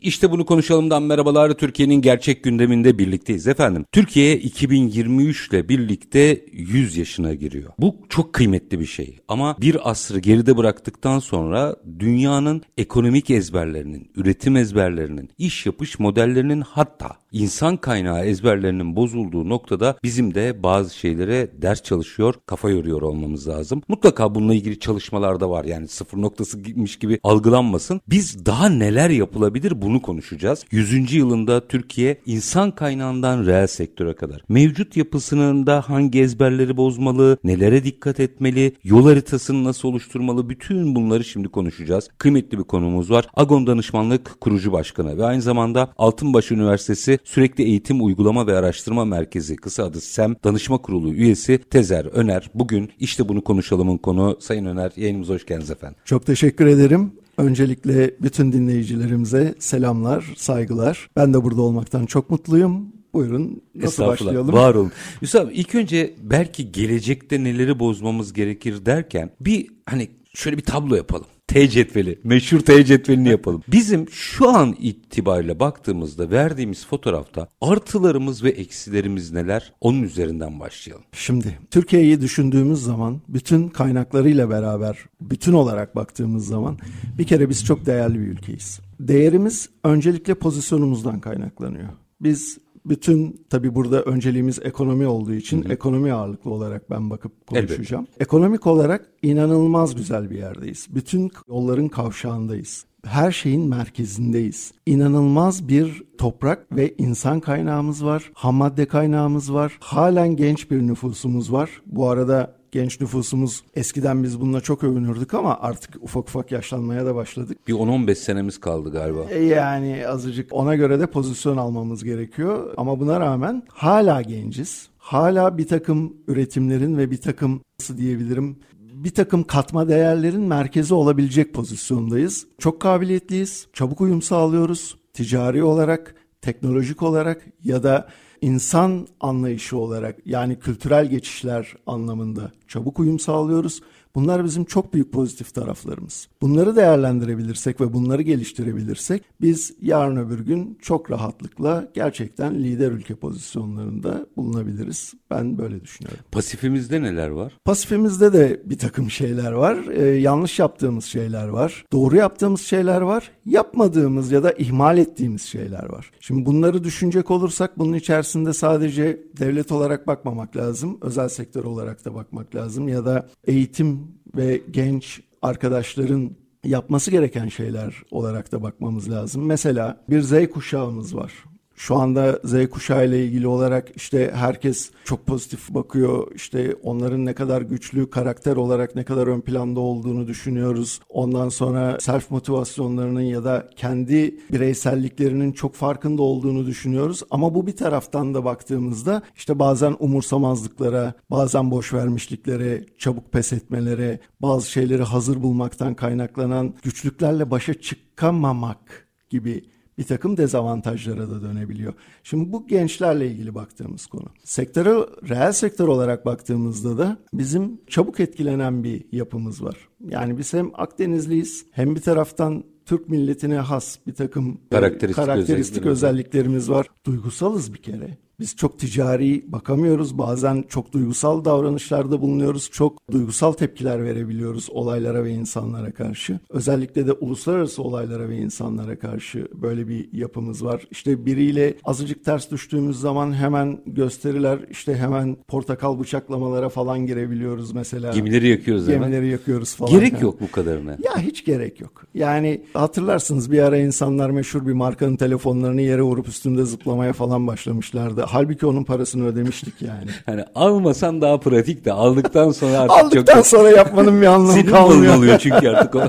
İşte bunu konuşalımdan merhabalar. Türkiye'nin gerçek gündeminde birlikteyiz efendim. Türkiye 2023 ile birlikte 100 yaşına giriyor. Bu çok kıymetli bir şey. Ama bir asrı geride bıraktıktan sonra dünyanın ekonomik ezberlerinin, üretim ezberlerinin, iş yapış modellerinin hatta insan kaynağı ezberlerinin bozulduğu noktada bizim de bazı şeylere ders çalışıyor, kafa yoruyor olmamız lazım. Mutlaka bununla ilgili çalışmalar da var. Yani sıfır noktası gitmiş gibi algılanmasın. Biz daha neler yapılabilir bunu konuşacağız. 100. yılında Türkiye insan kaynağından reel sektöre kadar mevcut yapısının da hangi ezberleri bozmalı, nelere dikkat etmeli, yol haritasını nasıl oluşturmalı bütün bunları şimdi konuşacağız. Kıymetli bir konumuz var. Agon Danışmanlık Kurucu Başkanı ve aynı zamanda Altınbaş Üniversitesi Sürekli Eğitim Uygulama ve Araştırma Merkezi kısa adı SEM Danışma Kurulu üyesi Tezer Öner. Bugün işte bunu konuşalımın konu Sayın Öner yayınımıza hoş geldiniz efendim. Çok teşekkür ederim. Öncelikle bütün dinleyicilerimize selamlar, saygılar. Ben de burada olmaktan çok mutluyum. Buyurun nasıl başlayalım? Var olun. Yusuf ilk önce belki gelecekte neleri bozmamız gerekir derken bir hani şöyle bir tablo yapalım. T cetveli, meşhur T cetvelini yapalım. Bizim şu an itibariyle baktığımızda verdiğimiz fotoğrafta artılarımız ve eksilerimiz neler? Onun üzerinden başlayalım. Şimdi Türkiye'yi düşündüğümüz zaman bütün kaynaklarıyla beraber bütün olarak baktığımız zaman bir kere biz çok değerli bir ülkeyiz. Değerimiz öncelikle pozisyonumuzdan kaynaklanıyor. Biz bütün tabii burada önceliğimiz ekonomi olduğu için hı hı. ekonomi ağırlıklı olarak ben bakıp konuşacağım. Elbette. Ekonomik olarak inanılmaz güzel bir yerdeyiz. Bütün yolların kavşağındayız. Her şeyin merkezindeyiz. İnanılmaz bir toprak ve insan kaynağımız var. Ham madde kaynağımız var. Halen genç bir nüfusumuz var. Bu arada genç nüfusumuz eskiden biz bununla çok övünürdük ama artık ufak ufak yaşlanmaya da başladık. Bir 10-15 senemiz kaldı galiba. E, yani azıcık ona göre de pozisyon almamız gerekiyor ama buna rağmen hala genciz. Hala bir takım üretimlerin ve bir takım nasıl diyebilirim bir takım katma değerlerin merkezi olabilecek pozisyondayız. Çok kabiliyetliyiz, çabuk uyum sağlıyoruz. Ticari olarak, teknolojik olarak ya da insan anlayışı olarak yani kültürel geçişler anlamında çabuk uyum sağlıyoruz. Bunlar bizim çok büyük pozitif taraflarımız. Bunları değerlendirebilirsek ve bunları geliştirebilirsek biz yarın öbür gün çok rahatlıkla gerçekten lider ülke pozisyonlarında bulunabiliriz. Ben böyle düşünüyorum. Pasifimizde neler var? Pasifimizde de bir takım şeyler var. Ee, yanlış yaptığımız şeyler var. Doğru yaptığımız şeyler var. Yapmadığımız ya da ihmal ettiğimiz şeyler var. Şimdi bunları düşünecek olursak bunun içerisinde sadece devlet olarak bakmamak lazım. Özel sektör olarak da bakmak lazım ya da eğitim ve genç arkadaşların yapması gereken şeyler olarak da bakmamız lazım. Mesela bir Z kuşağımız var. Şu anda Z kuşağı ile ilgili olarak işte herkes çok pozitif bakıyor. İşte onların ne kadar güçlü karakter olarak ne kadar ön planda olduğunu düşünüyoruz. Ondan sonra self motivasyonlarının ya da kendi bireyselliklerinin çok farkında olduğunu düşünüyoruz. Ama bu bir taraftan da baktığımızda işte bazen umursamazlıklara, bazen boş vermişliklere, çabuk pes etmelere, bazı şeyleri hazır bulmaktan kaynaklanan güçlüklerle başa çıkamamak gibi bir takım dezavantajlara da dönebiliyor. Şimdi bu gençlerle ilgili baktığımız konu. Sektöre, reel sektör olarak baktığımızda da bizim çabuk etkilenen bir yapımız var. Yani biz hem Akdenizliyiz hem bir taraftan Türk milletine has bir takım karakteristik, karakteristik özelliklerimiz var. Duygusalız bir kere. Biz çok ticari bakamıyoruz. Bazen çok duygusal davranışlarda bulunuyoruz. Çok duygusal tepkiler verebiliyoruz olaylara ve insanlara karşı. Özellikle de uluslararası olaylara ve insanlara karşı böyle bir yapımız var. İşte biriyle azıcık ters düştüğümüz zaman hemen gösteriler işte hemen portakal bıçaklamalara falan girebiliyoruz mesela. Gemileri yakıyoruz Gemileri hemen. yakıyoruz falan. Gerek yok bu kadarına. Ya hiç gerek yok. Yani hatırlarsınız bir ara insanlar meşhur bir markanın telefonlarını yere vurup üstünde zıplamaya falan başlamışlardı. Halbuki onun parasını ödemiştik yani. Hani almasan daha pratik de aldıktan sonra artık Aldıktan çok... sonra yapmanın bir anlamı kalmıyor. oluyor çünkü artık o.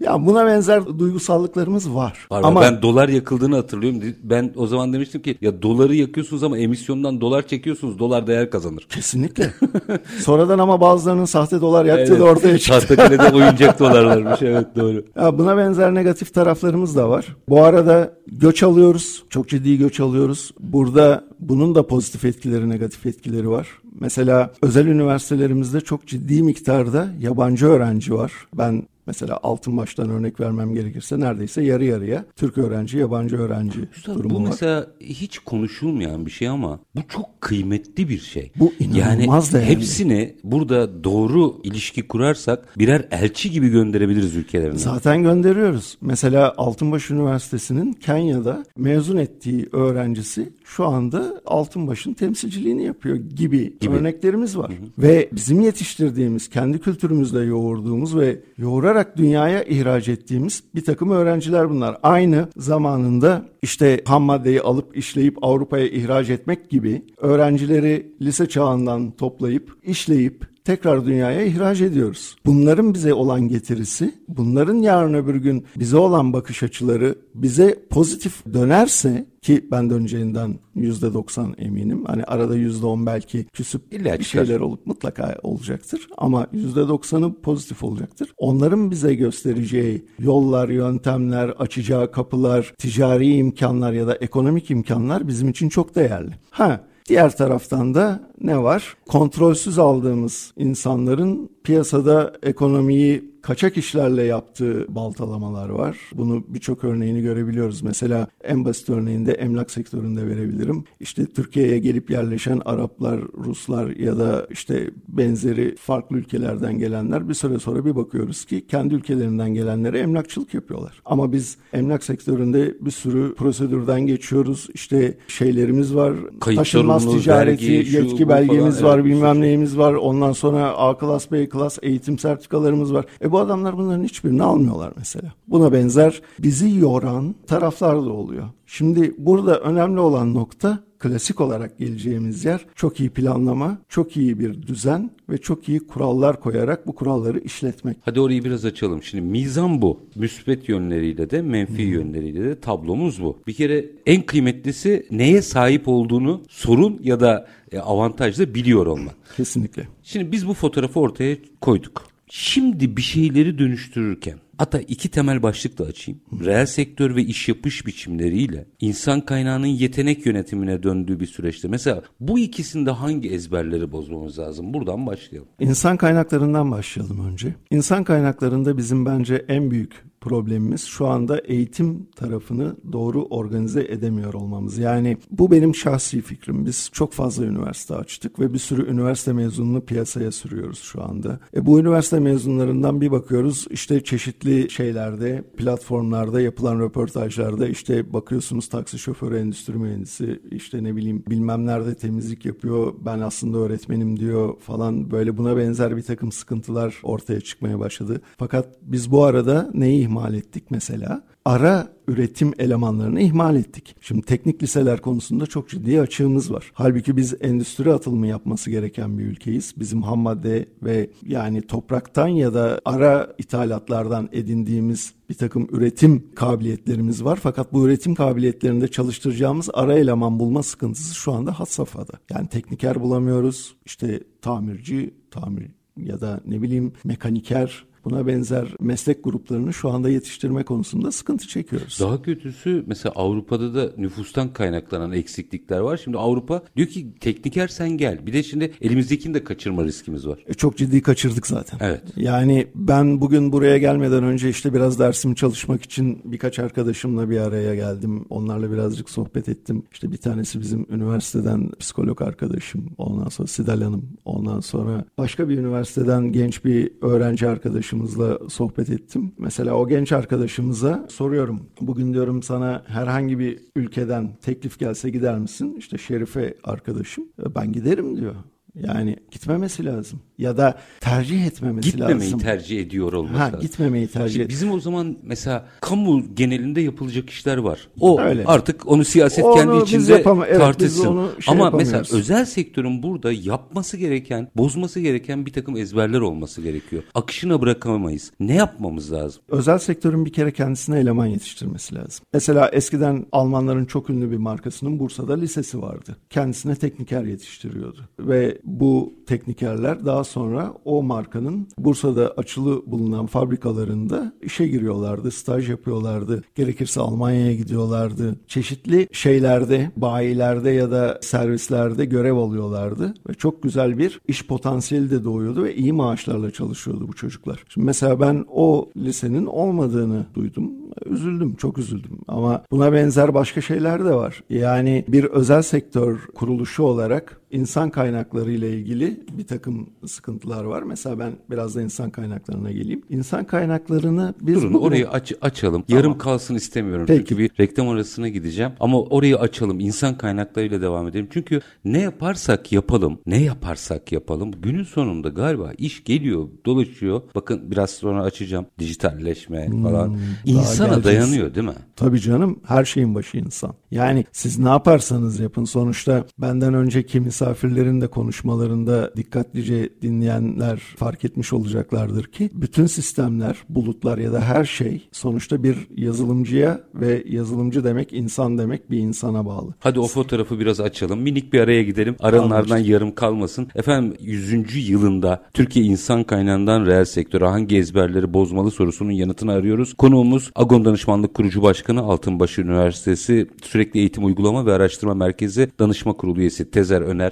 Ya buna benzer duygusallıklarımız var. Var, Ama ben dolar yakıldığını hatırlıyorum. Ben o zaman demiştim ki ya doları yakıyorsunuz ama emisyondan dolar çekiyorsunuz. Dolar değer kazanır. Kesinlikle. Sonradan ama bazılarının sahte dolar yaktığı evet. da ortaya çıktı. Tahtakale'de oyuncak dolarlarmış. Evet doğru. Ya buna benzer negatif taraflarımız da var. Bu arada göç alıyoruz. Çok ciddi göç alıyoruz. Burada bunun da pozitif etkileri, negatif etkileri var. Mesela özel üniversitelerimizde çok ciddi miktarda yabancı öğrenci var. Ben Mesela altın baştan örnek vermem gerekirse neredeyse yarı yarıya Türk öğrenci, yabancı öğrenci Üstad, durumu bu var. mesela hiç konuşulmayan bir şey ama bu çok kıymetli bir şey. Bu inanılmaz yani hepsini burada doğru ilişki kurarsak birer elçi gibi gönderebiliriz ülkelerine. Zaten gönderiyoruz. Mesela Altınbaş Üniversitesi'nin Kenya'da mezun ettiği öğrencisi şu anda Altınbaş'ın temsilciliğini yapıyor gibi, gibi. örneklerimiz var. Hı hı. Ve bizim yetiştirdiğimiz, kendi kültürümüzle yoğurduğumuz ve yoğurarak dünyaya ihraç ettiğimiz bir takım öğrenciler bunlar. Aynı zamanında işte ham maddeyi alıp işleyip Avrupa'ya ihraç etmek gibi öğrencileri lise çağından toplayıp işleyip tekrar dünyaya ihraç ediyoruz. Bunların bize olan getirisi, bunların yarın öbür gün bize olan bakış açıları bize pozitif dönerse ki ben döneceğinden yüzde doksan eminim. Hani arada yüzde on belki küsüp İlla bir şeyler olup mutlaka olacaktır. Ama yüzde doksanı pozitif olacaktır. Onların bize göstereceği yollar, yöntemler, açacağı kapılar, ticari imkanlar ya da ekonomik imkanlar bizim için çok değerli. Ha Diğer taraftan da ne var? Kontrolsüz aldığımız insanların piyasada ekonomiyi kaçak işlerle yaptığı baltalamalar var. Bunu birçok örneğini görebiliyoruz. Mesela en basit örneğinde emlak sektöründe verebilirim. İşte Türkiye'ye gelip yerleşen Araplar, Ruslar ya da işte benzeri farklı ülkelerden gelenler bir süre sonra bir bakıyoruz ki kendi ülkelerinden gelenlere emlakçılık yapıyorlar. Ama biz emlak sektöründe bir sürü prosedürden geçiyoruz. İşte şeylerimiz var. Kayıt taşınmaz ticareti, belge, yetki belgemiz falan, var, evet, bilmem şey. neyimiz var. Ondan sonra A klas, B klas eğitim sertifikalarımız var. E bu adamlar bunların hiçbirini almıyorlar mesela. Buna benzer bizi yoran taraflar da oluyor. Şimdi burada önemli olan nokta klasik olarak geleceğimiz yer çok iyi planlama, çok iyi bir düzen ve çok iyi kurallar koyarak bu kuralları işletmek. Hadi orayı biraz açalım. Şimdi mizan bu. Müsbet yönleriyle de menfi hmm. yönleriyle de tablomuz bu. Bir kere en kıymetlisi neye sahip olduğunu sorun ya da e, avantajla biliyor olmak. Kesinlikle. Şimdi biz bu fotoğrafı ortaya koyduk. Şimdi bir şeyleri dönüştürürken hatta iki temel başlık da açayım. Reel sektör ve iş yapış biçimleriyle insan kaynağının yetenek yönetimine döndüğü bir süreçte mesela bu ikisinde hangi ezberleri bozmamız lazım? Buradan başlayalım. İnsan kaynaklarından başlayalım önce. İnsan kaynaklarında bizim bence en büyük problemimiz şu anda eğitim tarafını doğru organize edemiyor olmamız. Yani bu benim şahsi fikrim. Biz çok fazla üniversite açtık ve bir sürü üniversite mezununu piyasaya sürüyoruz şu anda. E bu üniversite mezunlarından bir bakıyoruz işte çeşitli şeylerde, platformlarda yapılan röportajlarda işte bakıyorsunuz taksi şoförü, endüstri mühendisi, işte ne bileyim bilmem nerede temizlik yapıyor, ben aslında öğretmenim diyor falan böyle buna benzer bir takım sıkıntılar ortaya çıkmaya başladı. Fakat biz bu arada neyi ihmal ettik mesela? Ara üretim elemanlarını ihmal ettik. Şimdi teknik liseler konusunda çok ciddi açığımız var. Halbuki biz endüstri atılımı yapması gereken bir ülkeyiz. Bizim ham madde ve yani topraktan ya da ara ithalatlardan edindiğimiz bir takım üretim kabiliyetlerimiz var. Fakat bu üretim kabiliyetlerinde çalıştıracağımız ara eleman bulma sıkıntısı şu anda had safhada. Yani tekniker bulamıyoruz. İşte tamirci, tamir ya da ne bileyim mekaniker buna benzer meslek gruplarını şu anda yetiştirme konusunda sıkıntı çekiyoruz. Daha kötüsü mesela Avrupa'da da nüfustan kaynaklanan eksiklikler var. Şimdi Avrupa diyor ki tekniker sen gel. Bir de şimdi elimizdekini de kaçırma riskimiz var. E, çok ciddi kaçırdık zaten. Evet. Yani ben bugün buraya gelmeden önce işte biraz dersimi çalışmak için birkaç arkadaşımla bir araya geldim. Onlarla birazcık sohbet ettim. İşte bir tanesi bizim üniversiteden psikolog arkadaşım. Ondan sonra Sidal Hanım. Ondan sonra başka bir üniversiteden genç bir öğrenci arkadaşım arkadaşımızla sohbet ettim. Mesela o genç arkadaşımıza soruyorum. Bugün diyorum sana herhangi bir ülkeden teklif gelse gider misin? İşte Şerife arkadaşım. Ben giderim diyor. Yani gitmemesi lazım. Ya da tercih etmemesi Gitmemeyi lazım. tercih ediyor olması Ha, lazım. gitmemeyi tercih Şimdi bizim o zaman mesela kamu genelinde yapılacak işler var. O Öyle. artık onu siyaset Onu kendi içinde yapama- evet, tartışsın. şey Ama mesela özel sektörün burada yapması gereken, bozması gereken bir takım ezberler olması gerekiyor. Akışına bırakamayız. Ne yapmamız lazım? Özel sektörün bir kere kendisine eleman yetiştirmesi lazım. Mesela eskiden Almanların çok ünlü bir markasının Bursa'da lisesi vardı. Kendisine tekniker yetiştiriyordu. Ve bu teknikerler daha sonra o markanın Bursa'da açılı bulunan fabrikalarında işe giriyorlardı, staj yapıyorlardı. Gerekirse Almanya'ya gidiyorlardı. Çeşitli şeylerde, bayilerde ya da servislerde görev alıyorlardı. Ve çok güzel bir iş potansiyeli de doğuyordu ve iyi maaşlarla çalışıyordu bu çocuklar. Şimdi mesela ben o lisenin olmadığını duydum. Üzüldüm, çok üzüldüm. Ama buna benzer başka şeyler de var. Yani bir özel sektör kuruluşu olarak insan kaynakları ile ilgili bir takım sıkıntılar var. Mesela ben biraz da insan kaynaklarına geleyim. İnsan kaynaklarını biz Durun bugün- orayı aç, açalım. Yarım kalsın istemiyorum. Peki. Çünkü bir reklam arasına gideceğim. Ama orayı açalım. İnsan kaynaklarıyla devam edelim. Çünkü ne yaparsak yapalım, ne yaparsak yapalım günün sonunda galiba iş geliyor, dolaşıyor. Bakın biraz sonra açacağım. Dijitalleşme falan. İnsana geleceğiz. dayanıyor değil mi? Tabii canım her şeyin başı insan. Yani siz ne yaparsanız yapın sonuçta benden önceki misafirlerin de konuşmalarında dikkatlice dinleyenler fark etmiş olacaklardır ki bütün sistemler, bulutlar ya da her şey sonuçta bir yazılımcıya ve yazılımcı demek insan demek bir insana bağlı. Hadi o fotoğrafı biraz açalım. Minik bir araya gidelim. Ardından yarım kalmasın. Efendim 100. yılında Türkiye insan kaynağından reel sektöre hangi ezberleri bozmalı sorusunun yanıtını arıyoruz. Konuğumuz Agon Danışmanlık Kurucu Başkanı Altınbaşı Üniversitesi Sürekli Eğitim Uygulama ve Araştırma Merkezi Danışma Kurulu üyesi Tezer Öner.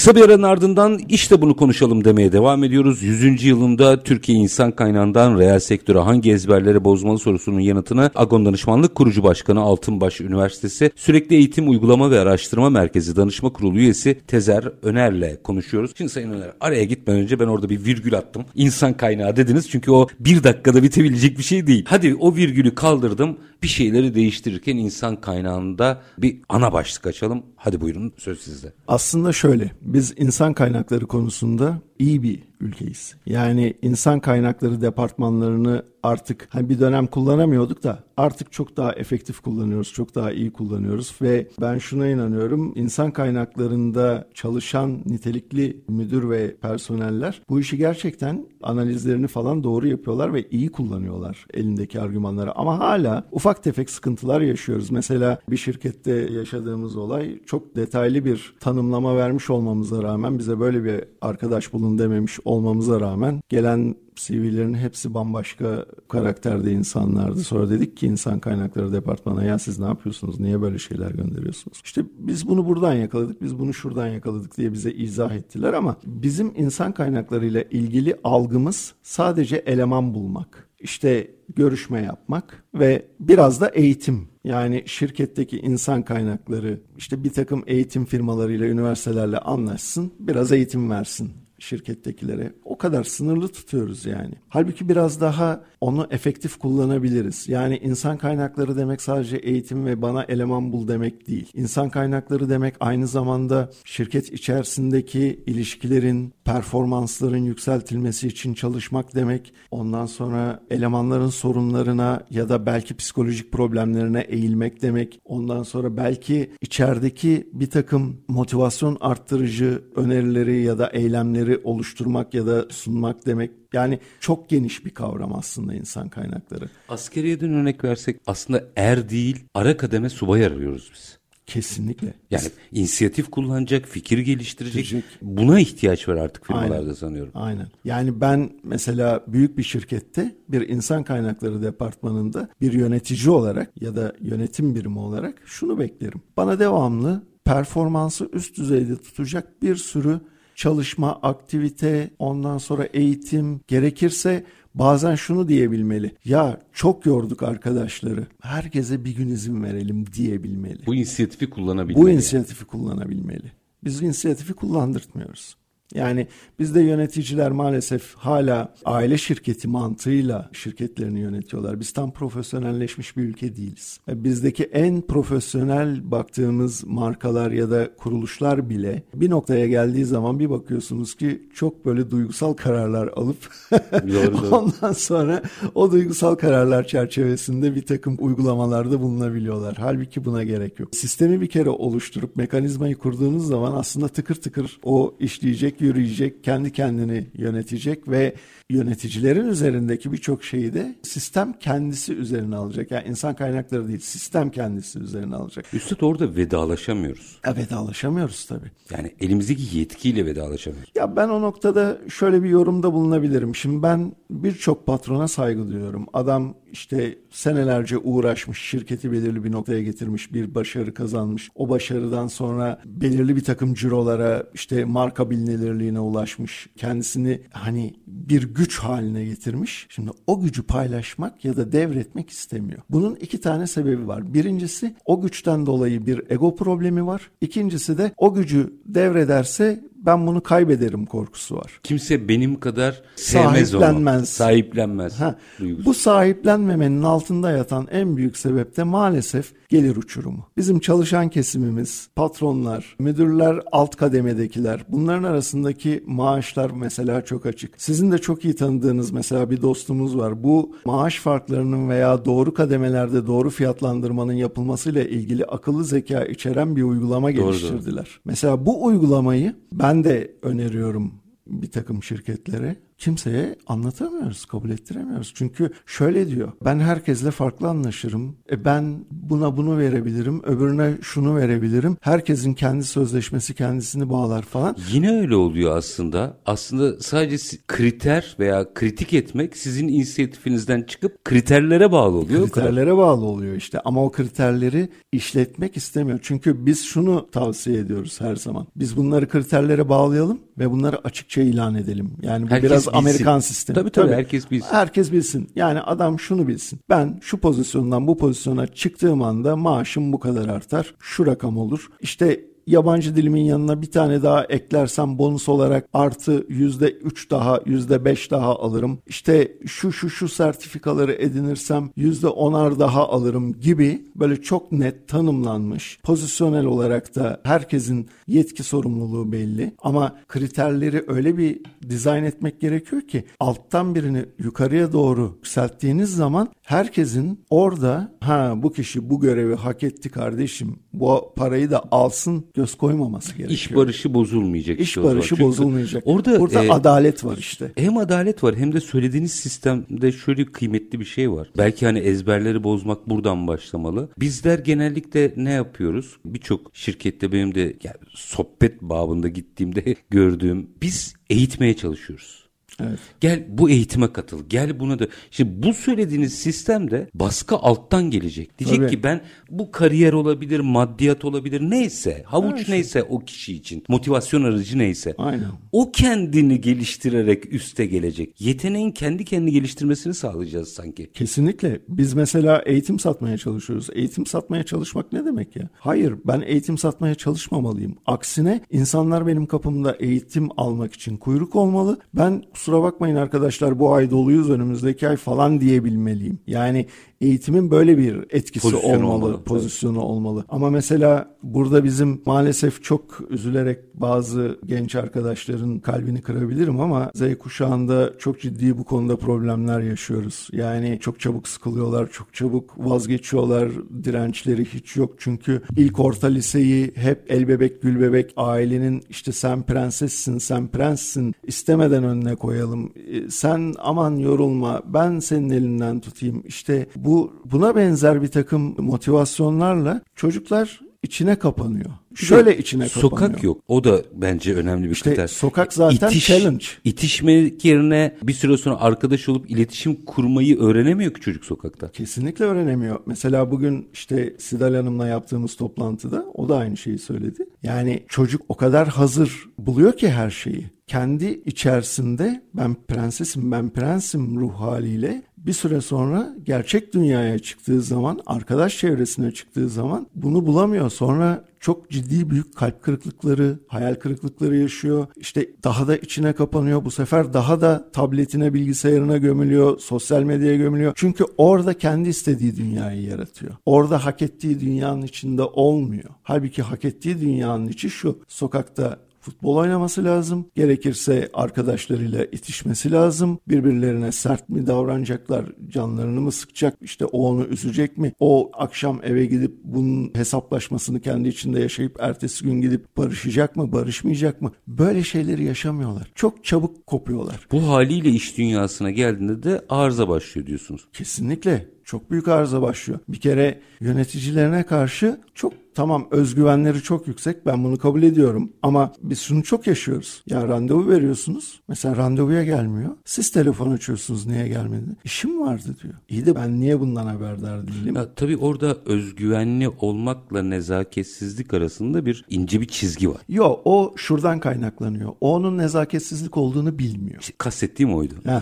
Kısa bir aranın ardından işte bunu konuşalım demeye devam ediyoruz. 100. yılında Türkiye insan kaynağından reel sektöre hangi ezberleri bozmalı sorusunun yanıtını Agon Danışmanlık Kurucu Başkanı Altınbaş Üniversitesi Sürekli Eğitim Uygulama ve Araştırma Merkezi Danışma Kurulu üyesi Tezer Öner'le konuşuyoruz. Şimdi Sayın Öner araya gitmeden önce ben orada bir virgül attım. İnsan kaynağı dediniz çünkü o bir dakikada bitebilecek bir şey değil. Hadi o virgülü kaldırdım bir şeyleri değiştirirken insan kaynağında bir ana başlık açalım. Hadi buyurun söz sizde. Aslında şöyle, biz insan kaynakları konusunda iyi bir ülkeyiz. Yani insan kaynakları departmanlarını artık hani bir dönem kullanamıyorduk da artık çok daha efektif kullanıyoruz, çok daha iyi kullanıyoruz ve ben şuna inanıyorum. insan kaynaklarında çalışan nitelikli müdür ve personeller bu işi gerçekten analizlerini falan doğru yapıyorlar ve iyi kullanıyorlar elindeki argümanları ama hala ufak tefek sıkıntılar yaşıyoruz. Mesela bir şirkette yaşadığımız olay çok detaylı bir tanımlama vermiş olmamıza rağmen bize böyle bir arkadaş bulun dememiş olmamıza rağmen gelen CV'lerin hepsi bambaşka karakterde insanlardı. Sonra dedik ki insan kaynakları departmanına ya siz ne yapıyorsunuz? Niye böyle şeyler gönderiyorsunuz? İşte biz bunu buradan yakaladık, biz bunu şuradan yakaladık diye bize izah ettiler ama bizim insan kaynaklarıyla ilgili algımız sadece eleman bulmak. İşte görüşme yapmak ve biraz da eğitim. Yani şirketteki insan kaynakları işte bir takım eğitim firmalarıyla, üniversitelerle anlaşsın, biraz eğitim versin şirkettekilere. O kadar sınırlı tutuyoruz yani. Halbuki biraz daha onu efektif kullanabiliriz. Yani insan kaynakları demek sadece eğitim ve bana eleman bul demek değil. İnsan kaynakları demek aynı zamanda şirket içerisindeki ilişkilerin, performansların yükseltilmesi için çalışmak demek. Ondan sonra elemanların sorunlarına ya da belki psikolojik problemlerine eğilmek demek. Ondan sonra belki içerideki bir takım motivasyon arttırıcı önerileri ya da eylemleri oluşturmak ya da sunmak demek. Yani çok geniş bir kavram aslında insan kaynakları. Askeriyeden örnek versek aslında er değil ara kademe subay arıyoruz biz. Kesinlikle. Yani inisiyatif kullanacak, fikir geliştirecek. Geliştirecek. Buna ihtiyaç var artık firmalarda Aynen. sanıyorum. Aynen. Yani ben mesela büyük bir şirkette bir insan kaynakları departmanında bir yönetici olarak ya da yönetim birimi olarak şunu beklerim. Bana devamlı performansı üst düzeyde tutacak bir sürü çalışma, aktivite, ondan sonra eğitim, gerekirse Bazen şunu diyebilmeli. Ya çok yorduk arkadaşları. Herkese bir gün izin verelim diyebilmeli. Bu inisiyatifi kullanabilmeli. Bu inisiyatifi kullanabilmeli. Biz inisiyatifi kullandırtmıyoruz. Yani bizde yöneticiler maalesef hala aile şirketi mantığıyla şirketlerini yönetiyorlar. Biz tam profesyonelleşmiş bir ülke değiliz. Bizdeki en profesyonel baktığımız markalar ya da kuruluşlar bile bir noktaya geldiği zaman bir bakıyorsunuz ki çok böyle duygusal kararlar alıp doğru, ondan sonra o duygusal kararlar çerçevesinde bir takım uygulamalarda bulunabiliyorlar. Halbuki buna gerek yok. Sistemi bir kere oluşturup mekanizmayı kurduğunuz zaman aslında tıkır tıkır o işleyecek yürüyecek, kendi kendini yönetecek ve yöneticilerin üzerindeki birçok şeyi de sistem kendisi üzerine alacak. Yani insan kaynakları değil, sistem kendisi üzerine alacak. Üstad orada vedalaşamıyoruz. E, vedalaşamıyoruz tabii. Yani elimizdeki yetkiyle vedalaşamıyoruz. Ya ben o noktada şöyle bir yorumda bulunabilirim. Şimdi ben birçok patrona saygı duyuyorum. Adam işte senelerce uğraşmış, şirketi belirli bir noktaya getirmiş, bir başarı kazanmış. O başarıdan sonra belirli bir takım cirolara, işte marka bilinirliğine ulaşmış. Kendisini hani bir güç haline getirmiş. Şimdi o gücü paylaşmak ya da devretmek istemiyor. Bunun iki tane sebebi var. Birincisi o güçten dolayı bir ego problemi var. İkincisi de o gücü devrederse ben bunu kaybederim korkusu var. Kimse benim kadar sevmez sahiplenmez. onu. Sahiplenmez. Ha, bu sahiplenmemenin altında yatan en büyük sebep de maalesef gelir uçurumu. Bizim çalışan kesimimiz, patronlar, müdürler, alt kademedekiler bunların arasındaki maaşlar mesela çok açık. Sizin de çok iyi tanıdığınız mesela bir dostumuz var. Bu maaş farklarının veya doğru kademelerde doğru fiyatlandırmanın yapılmasıyla ilgili akıllı zeka içeren bir uygulama doğru, geliştirdiler. Doğru. Mesela bu uygulamayı ben de öneriyorum bir takım şirketlere kimseye anlatamıyoruz, kabul ettiremiyoruz. Çünkü şöyle diyor, ben herkesle farklı anlaşırım. E ben buna bunu verebilirim, öbürüne şunu verebilirim. Herkesin kendi sözleşmesi kendisini bağlar falan. Yine öyle oluyor aslında. Aslında sadece kriter veya kritik etmek sizin inisiyatifinizden çıkıp kriterlere bağlı oluyor. Kriterlere bağlı oluyor işte ama o kriterleri işletmek istemiyor. Çünkü biz şunu tavsiye ediyoruz her zaman. Biz bunları kriterlere bağlayalım ve bunları açıkça ilan edelim. Yani bu Herkes biraz bilsin. Amerikan sistemi. Tabii, tabii tabii herkes bilsin. Herkes bilsin. Yani adam şunu bilsin. Ben şu pozisyondan bu pozisyona çıktığım anda maaşım bu kadar artar. Şu rakam olur. İşte yabancı dilimin yanına bir tane daha eklersem bonus olarak artı yüzde üç daha yüzde beş daha alırım. İşte şu şu şu sertifikaları edinirsem yüzde onar daha alırım gibi böyle çok net tanımlanmış pozisyonel olarak da herkesin yetki sorumluluğu belli ama kriterleri öyle bir dizayn etmek gerekiyor ki alttan birini yukarıya doğru yükselttiğiniz zaman herkesin orada ha bu kişi bu görevi hak etti kardeşim bu parayı da alsın göz koymaması gerekiyor. İş barışı bozulmayacak. İş işte barışı bozulmayacak. Orada Burada e, adalet var işte. Hem adalet var hem de söylediğiniz sistemde şöyle kıymetli bir şey var. Belki hani ezberleri bozmak buradan başlamalı. Bizler genellikle ne yapıyoruz? Birçok şirkette benim de yani sohbet babında gittiğimde gördüğüm biz eğitmeye çalışıyoruz. Evet. Gel bu eğitime katıl. Gel buna da. Şimdi bu söylediğiniz sistemde baskı alttan gelecek. Diyecek Tabii. ki ben bu kariyer olabilir, maddiyat olabilir neyse, havuç evet. neyse o kişi için, motivasyon aracı neyse. Aynen. O kendini geliştirerek üste gelecek. Yeteneğin kendi kendini geliştirmesini sağlayacağız sanki. Kesinlikle. Biz mesela eğitim satmaya çalışıyoruz. Eğitim satmaya çalışmak ne demek ya? Hayır, ben eğitim satmaya çalışmamalıyım. Aksine insanlar benim kapımda eğitim almak için kuyruk olmalı. Ben kusura bakmayın arkadaşlar bu ay doluyuz önümüzdeki ay falan diyebilmeliyim. Yani eğitimin böyle bir etkisi Pozisyon olmalı, olmalı, pozisyonu evet. olmalı. Ama mesela burada bizim maalesef çok üzülerek bazı genç arkadaşların kalbini kırabilirim ama Z kuşağında çok ciddi bu konuda problemler yaşıyoruz. Yani çok çabuk sıkılıyorlar, çok çabuk vazgeçiyorlar, dirençleri hiç yok. Çünkü ilk orta liseyi hep el bebek gül bebek ailenin işte sen prensessin, sen prenssin istemeden önüne koyalım. E, sen aman yorulma, ben senin elinden tutayım. İşte bu bu buna benzer bir takım motivasyonlarla çocuklar içine kapanıyor. Şöyle içine kapanıyor. Sokak yok. O da bence önemli bir işte kriter. Sokak zaten İtiş, challenge. İtişmek yerine bir süre sonra arkadaş olup iletişim kurmayı öğrenemiyor ki çocuk sokakta. Kesinlikle öğrenemiyor. Mesela bugün işte Sidal Hanım'la yaptığımız toplantıda o da aynı şeyi söyledi. Yani çocuk o kadar hazır buluyor ki her şeyi kendi içerisinde ben prensesim ben prensim ruh haliyle bir süre sonra gerçek dünyaya çıktığı zaman, arkadaş çevresine çıktığı zaman bunu bulamıyor. Sonra çok ciddi büyük kalp kırıklıkları, hayal kırıklıkları yaşıyor. İşte daha da içine kapanıyor. Bu sefer daha da tabletine, bilgisayarına gömülüyor, sosyal medyaya gömülüyor. Çünkü orada kendi istediği dünyayı yaratıyor. Orada hak ettiği dünyanın içinde olmuyor. Halbuki hak ettiği dünyanın içi şu. Sokakta futbol oynaması lazım. Gerekirse arkadaşlarıyla itişmesi lazım. Birbirlerine sert mi davranacaklar, canlarını mı sıkacak, işte o onu üzecek mi? O akşam eve gidip bunun hesaplaşmasını kendi içinde yaşayıp ertesi gün gidip barışacak mı, barışmayacak mı? Böyle şeyleri yaşamıyorlar. Çok çabuk kopuyorlar. Bu haliyle iş dünyasına geldiğinde de arıza başlıyor diyorsunuz. Kesinlikle çok büyük arıza başlıyor. Bir kere yöneticilerine karşı çok tamam özgüvenleri çok yüksek ben bunu kabul ediyorum ama biz şunu çok yaşıyoruz. Ya randevu veriyorsunuz mesela randevuya gelmiyor. Siz telefon açıyorsunuz niye gelmedi? İşim vardı diyor. İyi de ben niye bundan haberdar değilim? Ya, tabii orada özgüvenli olmakla nezaketsizlik arasında bir ince bir çizgi var. Yok o şuradan kaynaklanıyor. O onun nezaketsizlik olduğunu bilmiyor. İşte kastettiğim oydu. Heh.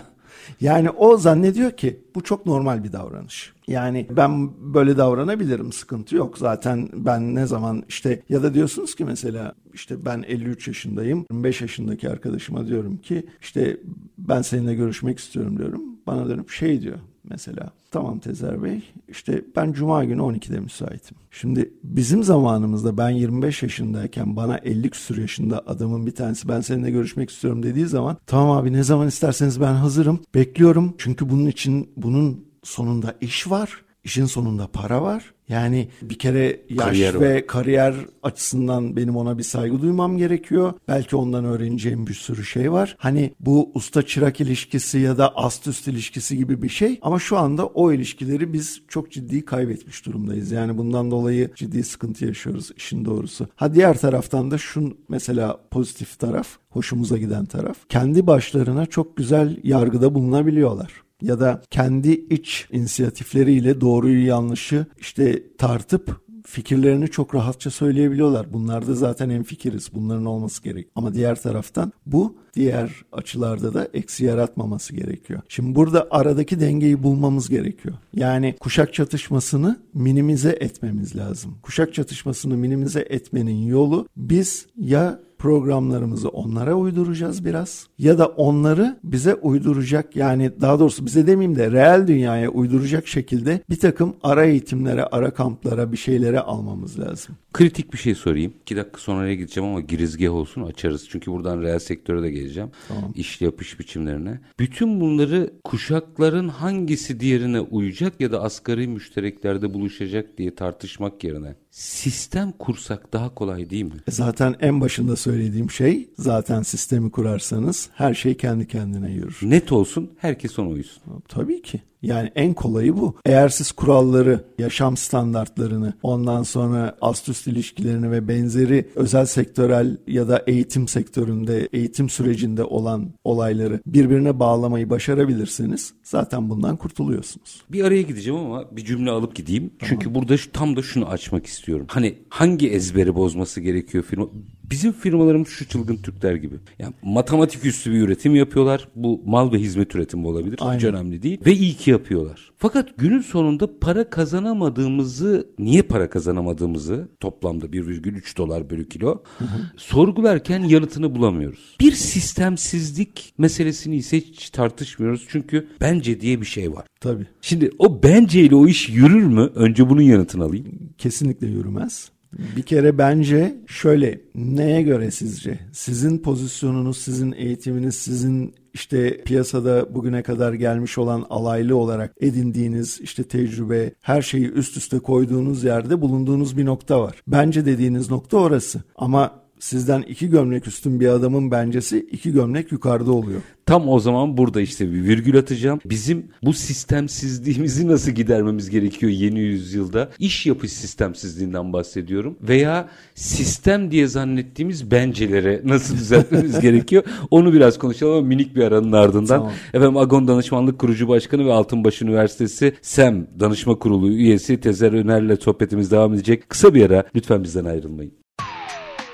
Yani o zannediyor ki bu çok normal bir davranış. Yani ben böyle davranabilirim sıkıntı yok. Zaten ben ne zaman işte ya da diyorsunuz ki mesela işte ben 53 yaşındayım. 25 yaşındaki arkadaşıma diyorum ki işte ben seninle görüşmek istiyorum diyorum. Bana dönüp şey diyor mesela. Tamam Tezer Bey işte ben cuma günü 12'de müsaitim. Şimdi bizim zamanımızda ben 25 yaşındayken bana 50 küsur yaşında adamın bir tanesi ben seninle görüşmek istiyorum dediği zaman tamam abi ne zaman isterseniz ben hazırım bekliyorum. Çünkü bunun için bunun sonunda iş var. İşin sonunda para var. Yani bir kere yaş kariyer ve kariyer açısından benim ona bir saygı duymam gerekiyor. Belki ondan öğreneceğim bir sürü şey var. Hani bu usta çırak ilişkisi ya da ast üst ilişkisi gibi bir şey. Ama şu anda o ilişkileri biz çok ciddi kaybetmiş durumdayız. Yani bundan dolayı ciddi sıkıntı yaşıyoruz işin doğrusu. Ha diğer taraftan da şu mesela pozitif taraf, hoşumuza giden taraf. Kendi başlarına çok güzel yargıda bulunabiliyorlar ya da kendi iç inisiyatifleriyle doğruyu yanlışı işte tartıp fikirlerini çok rahatça söyleyebiliyorlar. Bunlarda zaten en fikiriz. Bunların olması gerek. Ama diğer taraftan bu diğer açılarda da eksi yaratmaması gerekiyor. Şimdi burada aradaki dengeyi bulmamız gerekiyor. Yani kuşak çatışmasını minimize etmemiz lazım. Kuşak çatışmasını minimize etmenin yolu biz ya programlarımızı onlara uyduracağız biraz ya da onları bize uyduracak yani daha doğrusu bize demeyeyim de reel dünyaya uyduracak şekilde bir takım ara eğitimlere, ara kamplara bir şeylere almamız lazım. Kritik bir şey sorayım. İki dakika sonraya gideceğim ama girizgah olsun açarız. Çünkü buradan reel sektöre de geleceğim. Tamam. İş yapış biçimlerine. Bütün bunları kuşakların hangisi diğerine uyacak ya da asgari müştereklerde buluşacak diye tartışmak yerine sistem kursak daha kolay değil mi? Zaten en başında söylediğim şey zaten sistemi kurarsanız her şey kendi kendine yürür. Net olsun herkes ona uysun. Tabii ki. Yani en kolayı bu. Eğer siz kuralları, yaşam standartlarını, ondan sonra ast üst ilişkilerini ve benzeri özel sektörel ya da eğitim sektöründe, eğitim sürecinde olan olayları birbirine bağlamayı başarabilirseniz zaten bundan kurtuluyorsunuz. Bir araya gideceğim ama bir cümle alıp gideyim. Tamam. Çünkü burada tam da şunu açmak istiyorum. Hani hangi ezberi bozması gerekiyor firma? Bizim firmalarımız şu çılgın Türkler gibi. Yani matematik üstü bir üretim yapıyorlar. Bu mal ve hizmet üretimi olabilir. Aynen. Hiç önemli değil. Ve iyi ki yapıyorlar. Fakat günün sonunda para kazanamadığımızı, niye para kazanamadığımızı toplamda 1,3 dolar bölü kilo hı hı. sorgularken yanıtını bulamıyoruz. Bir sistemsizlik meselesini ise hiç tartışmıyoruz. Çünkü bence diye bir şey var. Tabii. Şimdi o bence ile o iş yürür mü? Önce bunun yanıtını alayım. Kesinlikle yürümez. Bir kere bence şöyle neye göre sizce? Sizin pozisyonunuz, sizin eğitiminiz, sizin işte piyasada bugüne kadar gelmiş olan alaylı olarak edindiğiniz işte tecrübe, her şeyi üst üste koyduğunuz yerde bulunduğunuz bir nokta var. Bence dediğiniz nokta orası. Ama sizden iki gömlek üstün bir adamın bencesi iki gömlek yukarıda oluyor. Tam o zaman burada işte bir virgül atacağım. Bizim bu sistemsizliğimizi nasıl gidermemiz gerekiyor yeni yüzyılda? İş yapış sistemsizliğinden bahsediyorum. Veya sistem diye zannettiğimiz bencelere nasıl düzeltmemiz gerekiyor? Onu biraz konuşalım ama minik bir aranın ardından. Tamam. Efendim Agon Danışmanlık Kurucu Başkanı ve Altınbaş Üniversitesi SEM Danışma Kurulu üyesi Tezer Öner'le sohbetimiz devam edecek. Kısa bir ara lütfen bizden ayrılmayın.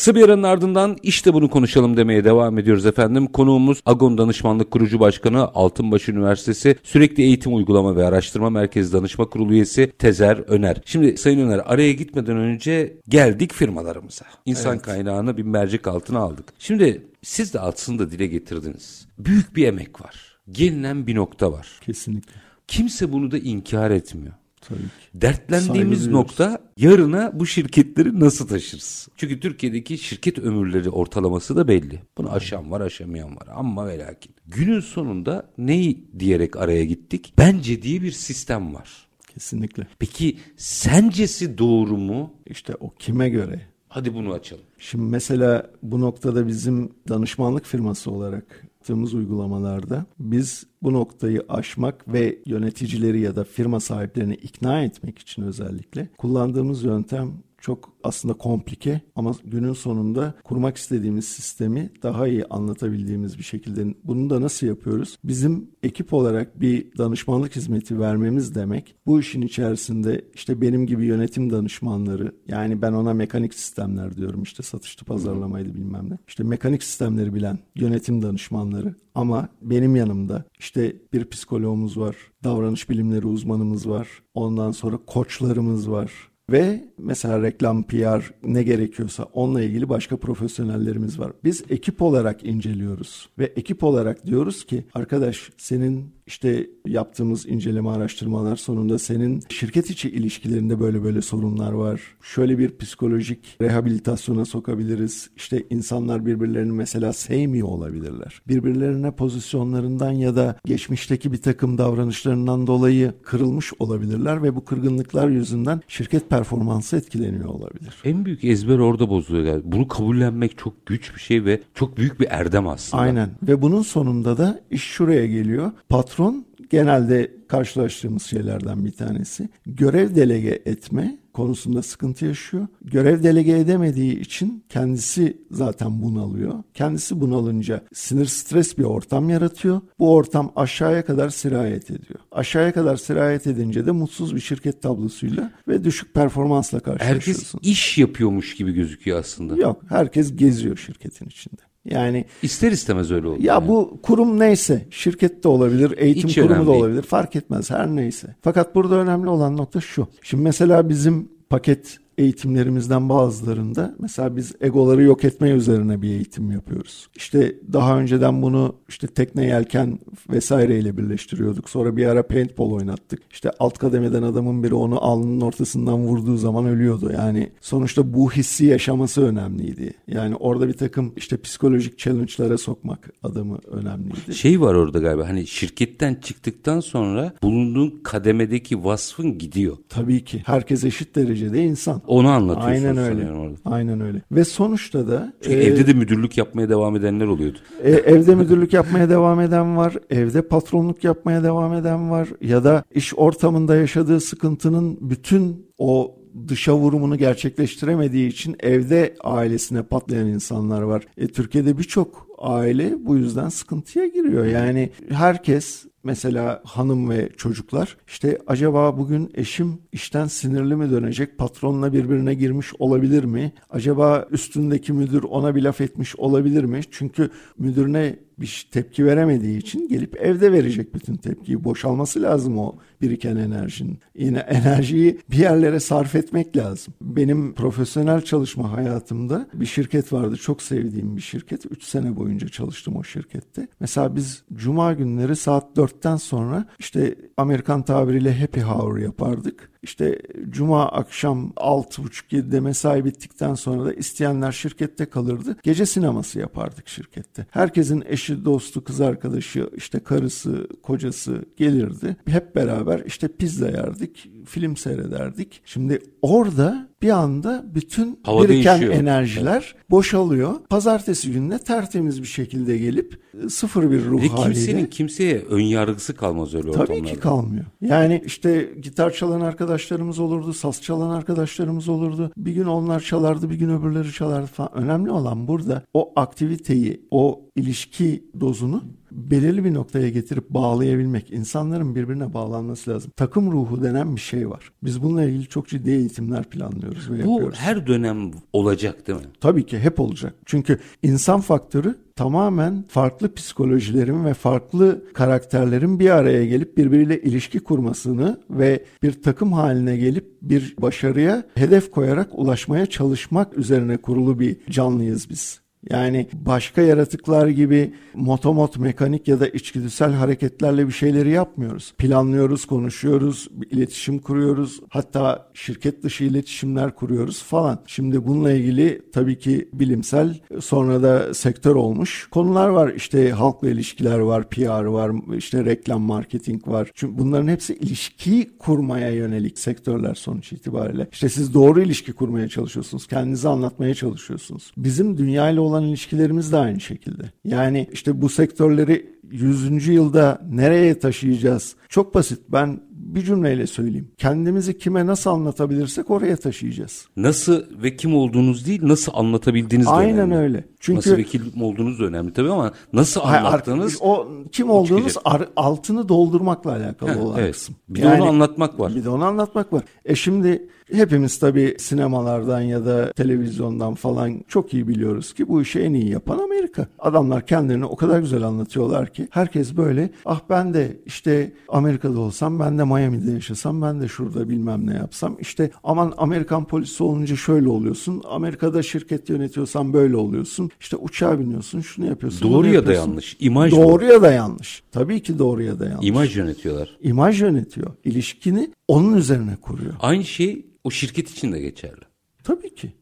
Kısa bir aranın ardından işte bunu konuşalım demeye devam ediyoruz efendim. Konuğumuz Agon Danışmanlık Kurucu Başkanı Altınbaş Üniversitesi Sürekli Eğitim Uygulama ve Araştırma Merkezi Danışma Kurulu üyesi Tezer Öner. Şimdi Sayın Öner araya gitmeden önce geldik firmalarımıza. İnsan evet. kaynağını bir mercek altına aldık. Şimdi siz de aslında dile getirdiniz. Büyük bir emek var. Gelinen bir nokta var. Kesinlikle. Kimse bunu da inkar etmiyor. Tabii ki. Dertlendiğimiz nokta yarına bu şirketleri nasıl taşırız? Çünkü Türkiye'deki şirket ömürleri ortalaması da belli. Bunu aşan var aşamayan var ama ve lakin. Günün sonunda neyi diyerek araya gittik? Bence diye bir sistem var. Kesinlikle. Peki sencesi doğru mu? İşte o kime göre? Hadi bunu açalım. Şimdi mesela bu noktada bizim danışmanlık firması olarak yaptığımız uygulamalarda biz bu noktayı aşmak ve yöneticileri ya da firma sahiplerini ikna etmek için özellikle kullandığımız yöntem çok aslında komplike ama günün sonunda kurmak istediğimiz sistemi daha iyi anlatabildiğimiz bir şekilde bunu da nasıl yapıyoruz? Bizim ekip olarak bir danışmanlık hizmeti vermemiz demek bu işin içerisinde işte benim gibi yönetim danışmanları yani ben ona mekanik sistemler diyorum işte satışlı pazarlamaydı bilmem ne. İşte mekanik sistemleri bilen yönetim danışmanları ama benim yanımda işte bir psikologumuz var, davranış bilimleri uzmanımız var, ondan sonra koçlarımız var, ve mesela reklam, PR ne gerekiyorsa onunla ilgili başka profesyonellerimiz var. Biz ekip olarak inceliyoruz ve ekip olarak diyoruz ki arkadaş senin işte yaptığımız inceleme araştırmalar sonunda senin şirket içi ilişkilerinde böyle böyle sorunlar var. Şöyle bir psikolojik rehabilitasyona sokabiliriz. İşte insanlar birbirlerini mesela sevmiyor olabilirler. Birbirlerine pozisyonlarından ya da geçmişteki bir takım davranışlarından dolayı kırılmış olabilirler ve bu kırgınlıklar yüzünden şirket performansı etkileniyor olabilir. En büyük ezber orada bozuluyor galiba. Bunu kabullenmek çok güç bir şey ve çok büyük bir erdem aslında. Aynen ve bunun sonunda da iş şuraya geliyor. Patron genelde karşılaştığımız şeylerden bir tanesi. Görev delege etme konusunda sıkıntı yaşıyor. Görev delege edemediği için kendisi zaten bunalıyor. Kendisi bunalınca sinir stres bir ortam yaratıyor. Bu ortam aşağıya kadar sirayet ediyor. Aşağıya kadar sirayet edince de mutsuz bir şirket tablosuyla ve düşük performansla karşılaşıyorsun. Herkes iş yapıyormuş gibi gözüküyor aslında. Yok, herkes geziyor şirketin içinde. Yani ister istemez öyle oluyor. Ya yani. bu kurum neyse, şirket de olabilir, eğitim Hiç kurumu da olabilir, fark etmez her neyse. Fakat burada önemli olan nokta şu. Şimdi mesela bizim paket eğitimlerimizden bazılarında mesela biz egoları yok etme üzerine bir eğitim yapıyoruz. İşte daha önceden bunu işte tekne yelken vesaireyle birleştiriyorduk. Sonra bir ara paintball oynattık. İşte alt kademeden adamın biri onu alnının ortasından vurduğu zaman ölüyordu. Yani sonuçta bu hissi yaşaması önemliydi. Yani orada bir takım işte psikolojik challenge'lara sokmak adamı önemliydi. Şey var orada galiba hani şirketten çıktıktan sonra bulunduğun kademedeki vasfın gidiyor. Tabii ki. Herkes eşit derecede insan. Onu anlatıyorsunuz Aynen öyle. Orada. Aynen öyle. Ve sonuçta da Çünkü e, evde de müdürlük yapmaya devam edenler oluyordu. E, evde müdürlük yapmaya devam eden var. Evde patronluk yapmaya devam eden var. Ya da iş ortamında yaşadığı sıkıntının bütün o dışa vurumunu gerçekleştiremediği için evde ailesine patlayan insanlar var. E, Türkiye'de birçok aile bu yüzden sıkıntıya giriyor. Yani herkes mesela hanım ve çocuklar işte acaba bugün eşim işten sinirli mi dönecek patronla birbirine girmiş olabilir mi? Acaba üstündeki müdür ona bir laf etmiş olabilir mi? Çünkü müdürüne bir tepki veremediği için gelip evde verecek bütün tepkiyi. Boşalması lazım o biriken enerjinin. Yine enerjiyi bir yerlere sarf etmek lazım. Benim profesyonel çalışma hayatımda bir şirket vardı. Çok sevdiğim bir şirket. 3 sene boyunca çalıştım o şirkette. Mesela biz cuma günleri saat 4'ten sonra işte Amerikan tabiriyle happy hour yapardık. İşte cuma akşam 6.30-7'de mesai bittikten sonra da isteyenler şirkette kalırdı. Gece sineması yapardık şirkette. Herkesin eşi, dostu, kız arkadaşı, işte karısı, kocası gelirdi. Hep beraber işte pizza yerdik, film seyrederdik. Şimdi orada bir anda bütün Hava biriken değişiyor. enerjiler boşalıyor. Pazartesi gününe tertemiz bir şekilde gelip e, sıfır bir ruh Ve haliyle. kimsenin kimseye ön yargısı kalmaz öyle ortamlarda. Tabii ki kalmıyor. Yani işte gitar çalan arkadaşlarımız olurdu, saz çalan arkadaşlarımız olurdu. Bir gün onlar çalardı, bir gün öbürleri çalardı falan. Önemli olan burada o aktiviteyi, o ilişki dozunu belirli bir noktaya getirip bağlayabilmek. İnsanların birbirine bağlanması lazım. Takım ruhu denen bir şey var. Biz bununla ilgili çok ciddi eğitimler planlıyoruz ve Bu yapıyoruz. her dönem olacak değil mi? Tabii ki hep olacak. Çünkü insan faktörü tamamen farklı psikolojilerin ve farklı karakterlerin bir araya gelip birbiriyle ilişki kurmasını ve bir takım haline gelip bir başarıya hedef koyarak ulaşmaya çalışmak üzerine kurulu bir canlıyız biz. Yani başka yaratıklar gibi motomot mekanik ya da içgüdüsel hareketlerle bir şeyleri yapmıyoruz. Planlıyoruz, konuşuyoruz, iletişim kuruyoruz. Hatta şirket dışı iletişimler kuruyoruz falan. Şimdi bununla ilgili tabii ki bilimsel sonra da sektör olmuş konular var. İşte halkla ilişkiler var, PR var, işte reklam, marketing var. Çünkü bunların hepsi ilişki kurmaya yönelik sektörler sonuç itibariyle. İşte siz doğru ilişki kurmaya çalışıyorsunuz. Kendinizi anlatmaya çalışıyorsunuz. Bizim dünyayla olan ilişkilerimiz de aynı şekilde. Yani işte bu sektörleri 100. yılda nereye taşıyacağız? Çok basit. Ben bir cümleyle söyleyeyim. Kendimizi kime nasıl anlatabilirsek oraya taşıyacağız. Nasıl ve kim olduğunuz değil, nasıl anlatabildiğiniz de Aynen önemli. öyle. Çünkü nasıl vekil olduğunuz da önemli tabii ama nasıl anlattığınız o kim olduğunuz ar- altını doldurmakla alakalı Heh, olan evet. kısım. Bir de onu anlatmak var. Bir de onu anlatmak var. E şimdi hepimiz tabii sinemalardan ya da televizyondan falan çok iyi biliyoruz ki bu işi en iyi yapan Amerika. Adamlar kendilerini o kadar güzel anlatıyorlar ki herkes böyle ah ben de işte Amerika'da olsam ben de Miami'de yaşasam ben de şurada bilmem ne yapsam işte aman Amerikan polisi olunca şöyle oluyorsun Amerika'da şirket yönetiyorsan böyle oluyorsun işte uçağa biniyorsun şunu yapıyorsun doğru ya da yapıyorsun. yanlış. İmaj. Doğru ya da yanlış. Tabii ki doğru ya da yanlış. İmaj yönetiyorlar. İmaj yönetiyor. İlişkini onun üzerine kuruyor. Aynı şey o şirket için de geçerli. Tabii ki.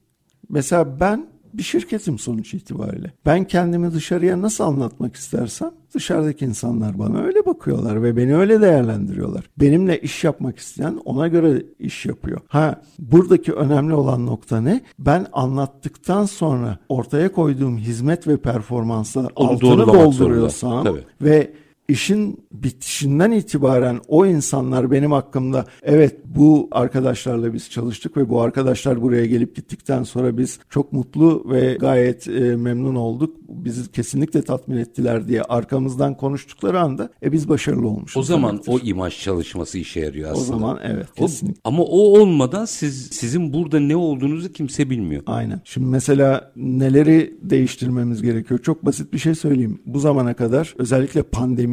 Mesela ben bir şirketim sonuç itibariyle. Ben kendimi dışarıya nasıl anlatmak istersem dışarıdaki insanlar bana öyle bakıyorlar ve beni öyle değerlendiriyorlar. Benimle iş yapmak isteyen ona göre iş yapıyor. Ha buradaki önemli olan nokta ne? Ben anlattıktan sonra ortaya koyduğum hizmet ve performansla Onu altını dolduruyorsam ve işin bitişinden itibaren o insanlar benim hakkımda evet bu arkadaşlarla biz çalıştık ve bu arkadaşlar buraya gelip gittikten sonra biz çok mutlu ve gayet e, memnun olduk. Bizi kesinlikle tatmin ettiler diye arkamızdan konuştukları anda e biz başarılı olmuşuz. O zaman demektir. o imaj çalışması işe yarıyor o aslında. zaman evet O- kesinlikle. ama o olmadan siz sizin burada ne olduğunuzu kimse bilmiyor. Aynen. Şimdi mesela neleri değiştirmemiz gerekiyor? Çok basit bir şey söyleyeyim. Bu zamana kadar özellikle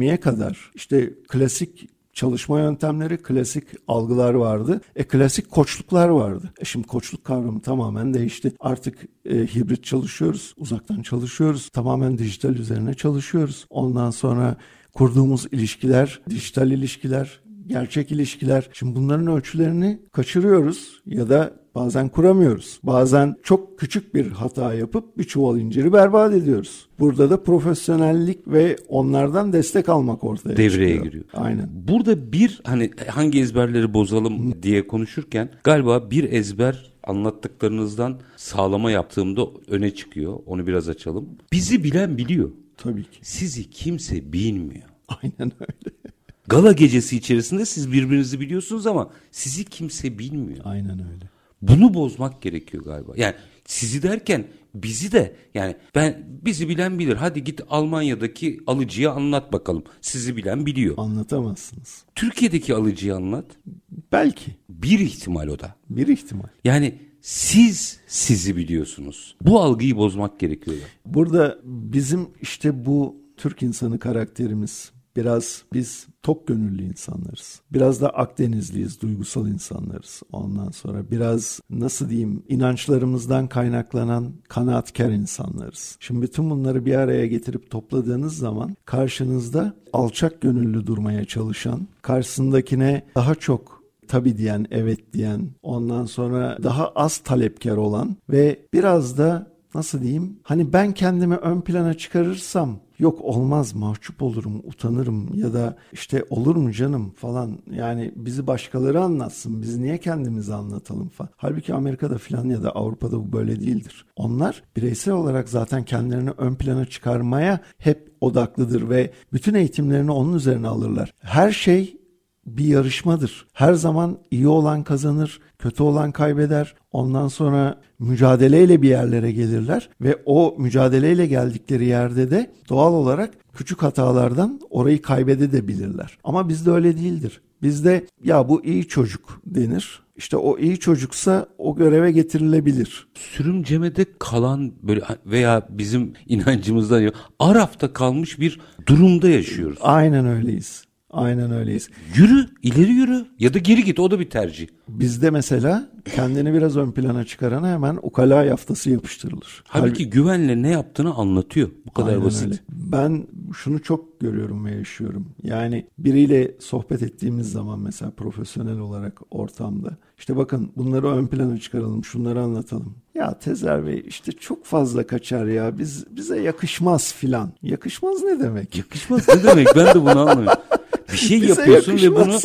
pandemiye kadar işte klasik çalışma yöntemleri, klasik algılar vardı. E klasik koçluklar vardı. E şimdi koçluk kavramı tamamen değişti. Artık e, hibrit çalışıyoruz, uzaktan çalışıyoruz. Tamamen dijital üzerine çalışıyoruz. Ondan sonra kurduğumuz ilişkiler, dijital ilişkiler, gerçek ilişkiler. Şimdi bunların ölçülerini kaçırıyoruz ya da bazen kuramıyoruz. Bazen çok küçük bir hata yapıp bir çuval inciri berbat ediyoruz. Burada da profesyonellik ve onlardan destek almak ortaya Devreye çıkıyor. giriyor. Aynen. Burada bir hani hangi ezberleri bozalım diye konuşurken galiba bir ezber anlattıklarınızdan sağlama yaptığımda öne çıkıyor. Onu biraz açalım. Bizi bilen biliyor. Tabii ki. Sizi kimse bilmiyor. Aynen öyle. Gala gecesi içerisinde siz birbirinizi biliyorsunuz ama sizi kimse bilmiyor. Aynen öyle. Bunu bozmak gerekiyor galiba. Yani sizi derken bizi de yani ben bizi bilen bilir. Hadi git Almanya'daki alıcıya anlat bakalım. Sizi bilen biliyor. Anlatamazsınız. Türkiye'deki alıcıyı anlat. Belki. Bir ihtimal o da. Bir ihtimal. Yani siz sizi biliyorsunuz. Bu algıyı bozmak gerekiyor. Burada bizim işte bu Türk insanı karakterimiz biraz biz tok gönüllü insanlarız. Biraz da Akdenizliyiz, duygusal insanlarız. Ondan sonra biraz nasıl diyeyim inançlarımızdan kaynaklanan kanaatkar insanlarız. Şimdi bütün bunları bir araya getirip topladığınız zaman karşınızda alçak gönüllü durmaya çalışan, karşısındakine daha çok tabi diyen, evet diyen, ondan sonra daha az talepkar olan ve biraz da nasıl diyeyim? Hani ben kendimi ön plana çıkarırsam yok olmaz mahcup olurum, utanırım ya da işte olur mu canım falan. Yani bizi başkaları anlatsın. Biz niye kendimizi anlatalım falan. Halbuki Amerika'da falan ya da Avrupa'da bu böyle değildir. Onlar bireysel olarak zaten kendilerini ön plana çıkarmaya hep odaklıdır ve bütün eğitimlerini onun üzerine alırlar. Her şey bir yarışmadır. Her zaman iyi olan kazanır, kötü olan kaybeder. Ondan sonra mücadeleyle bir yerlere gelirler ve o mücadeleyle geldikleri yerde de doğal olarak küçük hatalardan orayı kaybedebilirler. Ama bizde öyle değildir. Bizde ya bu iyi çocuk denir. İşte o iyi çocuksa o göreve getirilebilir. Sürümcemede kalan böyle veya bizim inancımızdan Araf'ta kalmış bir durumda yaşıyoruz. Aynen öyleyiz. Aynen öyleyiz. Yürü, ileri yürü ya da geri git o da bir tercih. Bizde mesela kendini biraz ön plana çıkarana hemen ukala yaftası yapıştırılır. Halbuki Halbuki güvenle ne yaptığını anlatıyor. Bu kadar Aynen basit. Öyle. Ben şunu çok görüyorum ve yaşıyorum. Yani biriyle sohbet ettiğimiz zaman mesela profesyonel olarak ortamda işte bakın bunları ön plana çıkaralım, şunları anlatalım. Ya Tezer Bey işte çok fazla kaçar ya biz bize yakışmaz filan. Yakışmaz ne demek? Yakışmaz ne demek? Ben de bunu anlamıyorum. Bir şey Bize yapıyorsun yakışmaz. ve bunu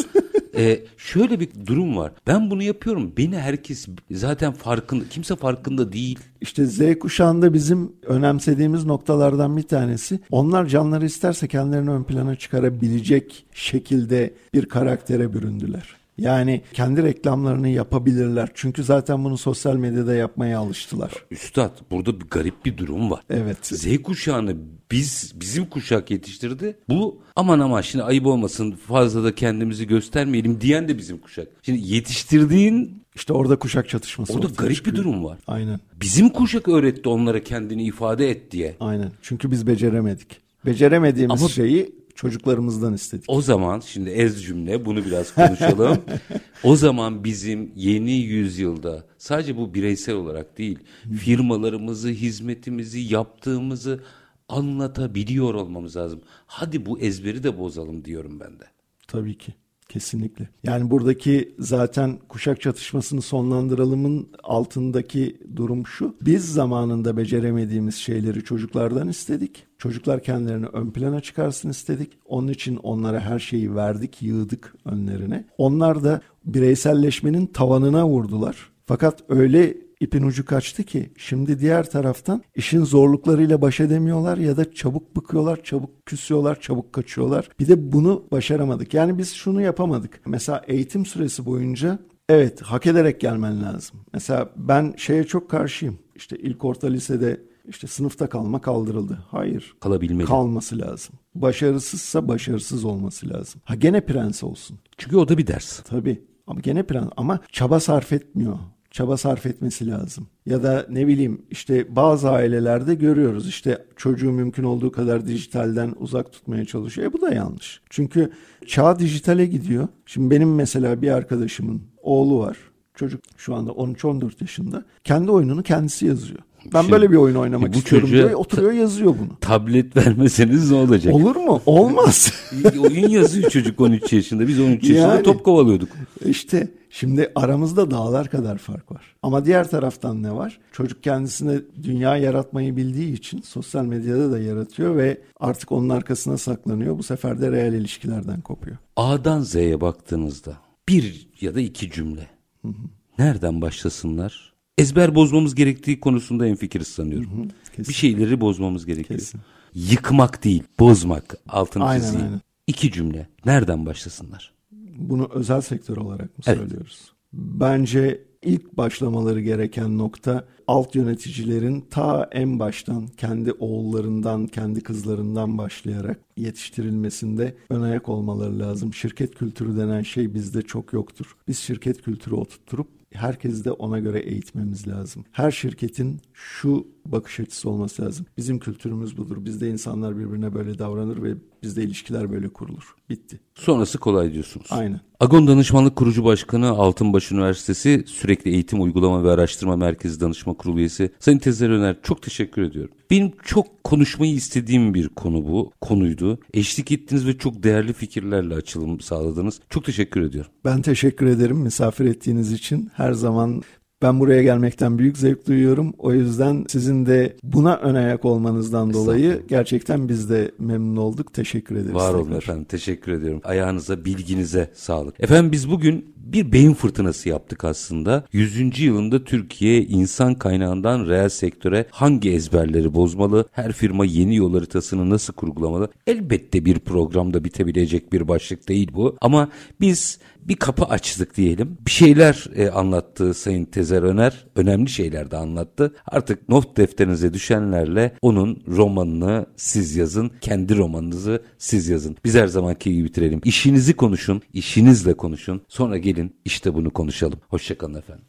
e, şöyle bir durum var. Ben bunu yapıyorum. Beni herkes zaten farkında, kimse farkında değil. İşte Z kuşağında bizim önemsediğimiz noktalardan bir tanesi. Onlar canları isterse kendilerini ön plana çıkarabilecek şekilde bir karaktere büründüler. Yani kendi reklamlarını yapabilirler. Çünkü zaten bunu sosyal medyada yapmaya alıştılar. Üstad burada bir garip bir durum var. Evet. Z kuşağını biz bizim kuşak yetiştirdi. Bu aman aman şimdi ayıp olmasın fazla da kendimizi göstermeyelim diyen de bizim kuşak. Şimdi yetiştirdiğin işte orada kuşak çatışması Orada garip çıkıyor. bir durum var. Aynen. Bizim kuşak öğretti onlara kendini ifade et diye. Aynen. Çünkü biz beceremedik. Beceremediğimiz Ama şeyi çocuklarımızdan istedik. O zaman şimdi ez cümle bunu biraz konuşalım. o zaman bizim yeni yüzyılda sadece bu bireysel olarak değil firmalarımızı, hizmetimizi, yaptığımızı anlatabiliyor olmamız lazım. Hadi bu ezberi de bozalım diyorum ben de. Tabii ki. Kesinlikle. Yani buradaki zaten kuşak çatışmasını sonlandıralımın altındaki durum şu. Biz zamanında beceremediğimiz şeyleri çocuklardan istedik. Çocuklar kendilerini ön plana çıkarsın istedik. Onun için onlara her şeyi verdik, yığdık önlerine. Onlar da bireyselleşmenin tavanına vurdular. Fakat öyle ipin ucu kaçtı ki şimdi diğer taraftan işin zorluklarıyla baş edemiyorlar ya da çabuk bıkıyorlar, çabuk küsüyorlar, çabuk kaçıyorlar. Bir de bunu başaramadık. Yani biz şunu yapamadık. Mesela eğitim süresi boyunca evet hak ederek gelmen lazım. Mesela ben şeye çok karşıyım. İşte ilk orta lisede işte sınıfta kalma kaldırıldı. Hayır. Kalabilmeli. Kalması lazım. Başarısızsa başarısız olması lazım. Ha gene prens olsun. Çünkü o da bir ders. Tabii. Ama gene prens ama çaba sarf etmiyor çaba sarf etmesi lazım. Ya da ne bileyim işte bazı ailelerde görüyoruz işte çocuğu mümkün olduğu kadar dijitalden uzak tutmaya çalışıyor. E bu da yanlış. Çünkü çağ dijitale gidiyor. Şimdi benim mesela bir arkadaşımın oğlu var. Çocuk şu anda 13-14 yaşında. Kendi oyununu kendisi yazıyor. Ben Şimdi, böyle bir oyun oynamak bu istiyorum diye oturuyor yazıyor bunu. Tablet vermeseniz ne olacak? Olur mu? Olmaz. oyun yazıyor çocuk 13 yaşında. Biz 13 yaşında yani, top kovalıyorduk. İşte Şimdi aramızda dağlar kadar fark var. Ama diğer taraftan ne var? Çocuk kendisine dünya yaratmayı bildiği için sosyal medyada da yaratıyor ve artık onun arkasına saklanıyor. Bu sefer de reel ilişkilerden kopuyor. A'dan Z'ye baktığınızda bir ya da iki cümle. Hı hı. Nereden başlasınlar? Ezber bozmamız gerektiği konusunda en fikir sanıyorum. Hı hı, bir şeyleri bozmamız gerekiyor. Kesin. Yıkmak değil, bozmak. Altını aynen, çizeyim. Aynen. İki cümle. Nereden başlasınlar? Bunu özel sektör olarak mı evet. söylüyoruz? Bence ilk başlamaları gereken nokta alt yöneticilerin ta en baştan kendi oğullarından, kendi kızlarından başlayarak yetiştirilmesinde ön ayak olmaları lazım. Şirket kültürü denen şey bizde çok yoktur. Biz şirket kültürü oturtturup herkesi de ona göre eğitmemiz lazım. Her şirketin şu bakış açısı olması lazım. Bizim kültürümüz budur. Bizde insanlar birbirine böyle davranır ve bizde ilişkiler böyle kurulur. Bitti. Sonrası kolay diyorsunuz. Aynen. Agon Danışmanlık Kurucu Başkanı Altınbaş Üniversitesi Sürekli Eğitim Uygulama ve Araştırma Merkezi Danışma Kurulu üyesi Sayın Tezer Öner çok teşekkür ediyorum. Benim çok konuşmayı istediğim bir konu bu, konuydu. Eşlik ettiniz ve çok değerli fikirlerle açılım sağladınız. Çok teşekkür ediyorum. Ben teşekkür ederim misafir ettiğiniz için. Her zaman Ben buraya gelmekten büyük zevk duyuyorum. O yüzden sizin de buna ön ayak olmanızdan dolayı gerçekten biz de memnun olduk. Teşekkür ederiz. Var olun efendim. Teşekkür ediyorum. Ayağınıza, bilginize sağlık. Efendim biz bugün bir beyin fırtınası yaptık aslında. 100. yılında Türkiye insan kaynağından reel sektöre hangi ezberleri bozmalı? Her firma yeni yol haritasını nasıl kurgulamalı? Elbette bir programda bitebilecek bir başlık değil bu. Ama biz bir kapı açtık diyelim. Bir şeyler e, anlattı Sayın Tezer Öner. Önemli şeyler de anlattı. Artık not defterinize düşenlerle onun romanını siz yazın. Kendi romanınızı siz yazın. Biz her zamanki gibi bitirelim. İşinizi konuşun, işinizle konuşun. Sonra gelin işte bunu konuşalım. Hoşçakalın efendim.